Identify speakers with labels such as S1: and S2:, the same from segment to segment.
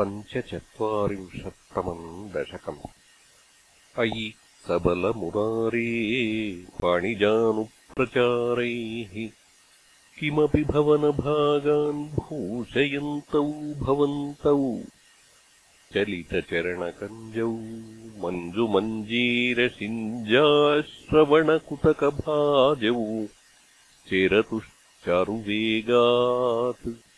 S1: पञ्चचत्वारिंशत्तमम् दशकम्। अयि। सबलमुरारे पाणिजानुप्रचारैः किमपि भवनभागान् भूषयन्तौ भवन्तौ। चलितचरणकञ्जौ मञ्जुमञ्जीरशिञ्जाश्रवणकुतकभाजौ चेरतुश्चारुवेगात्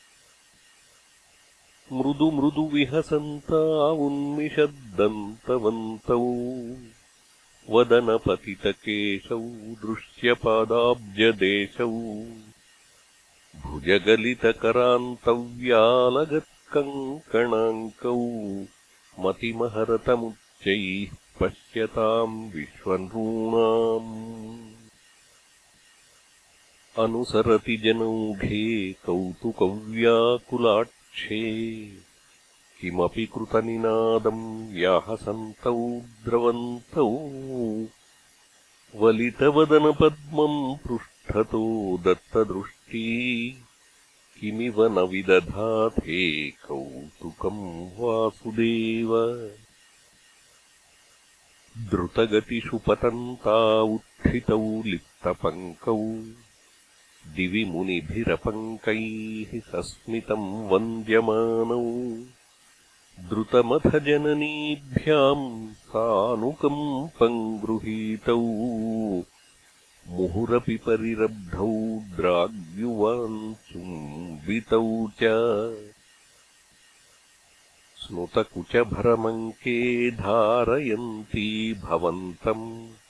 S1: मृदु मृदु विहसन्ता उन्मिषद्दन्तवन्तौ वदनपतितकेशौ दृश्यपादाब्जदेशौ। भुजगलितकरान्तव्यालगत्कङ्कणाङ्कौ। मतिमहरतमुच्चैः पश्यताम् विश्वनॄणाम् अनुसरति जनौघे कौतुकव्याकुलाट् किमपि कृतनिनादम् व्याहसन्तौ द्रवन्तौ वलितवदनपद्मम् पृष्ठतो दत्तदृष्टी किमिव न विदधाते कौतुकम् वासुदेव। द्रुतगतिषु पतन्ता उत्थितौ लिप्तपङ्कौ दिवि मुनिभिरपङ्कैः सस्मितम् वन्द्यमानौ। द्रुतमथ जननीभ्याम् सानुकम्पम् गृहीतौ। मुहुरपि परिरब्धौ द्राग्युवाञ्चुम्बितौ च। स्नुतकुचभरमङ्के धारयन्ती भवन्तम्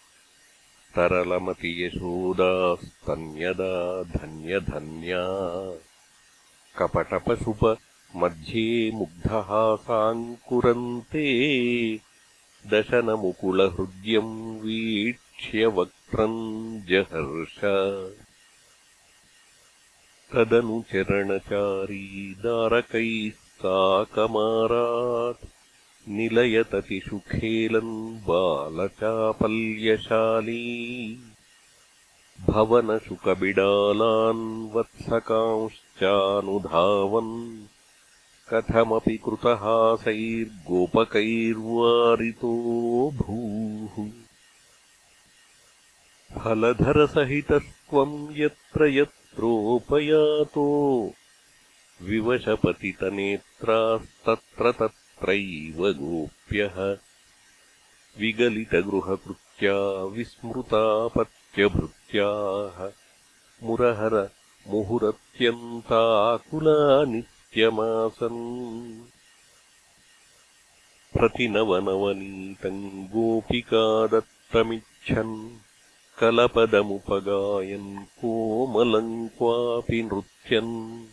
S1: तरलमतियशोदास्तन्यदा धन्यधन्या। कपटपशुप मध्ये मुग्धहासाङ्कुरन्ते दशनमुकुलहृद्यम् वीक्ष्य वक्त्रम् जहर्ष। तदनु चरणचारी दारकैः साकमारात् निलयततिषुखेलन् बालचापल्यशाली। भवनशुकबिडालान् वत्सकांश्चानुधावन्। कथमपि कृतहासैर्गोपकैर्वारितो भूः। फलधरसहितस्त्वम् यत्र यत्रोपयातो। विवशपतितनेत्रास्तत्र तत्र त्रैव गोप्यः। विगलितगृहकृत्या विस्मृतापत्यभृत्याः। मुरहर मुहुरत्यन्ताकुला नित्यमासन् प्रतिनवनवनीतम् गोपिकादत्तमिच्छन्। कलपदमुपगायन् कोमलम् क्वापि नृत्यन्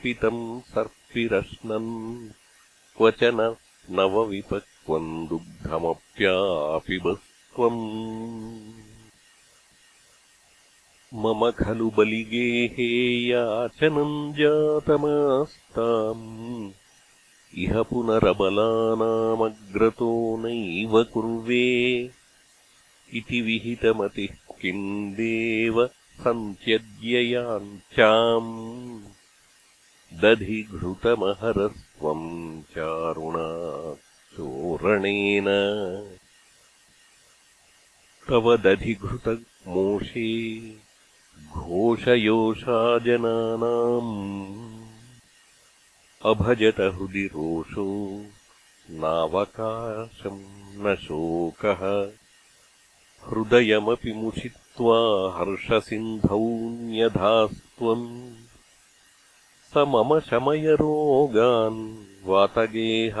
S1: सदययुवतिलोकैरर् सर्पिरश्नन् क्वचन नवविपक्वम् दुग्धमप्यापिबस्त्वम् मम खलु बलिगेहे याचनम् जातमास्ताम्। इह पुनरबलानामग्रतो नैव कुर्वे। इति विहितमतिः किम् देव सन्त्यज्ययाञ्चाम् दधिघृतमहरस्त्वम् चारुणा चोरणेन तव दधिघृतमोषे घोषयोषाजनानाम् अभजत हृदि रोषो नावकाशम् न शोकः। हृदयमपि मुषित्वा हर्षसिन्धौ न्यधास्त्वम् स मम शमय रोगान् वातगेहाधिनाथ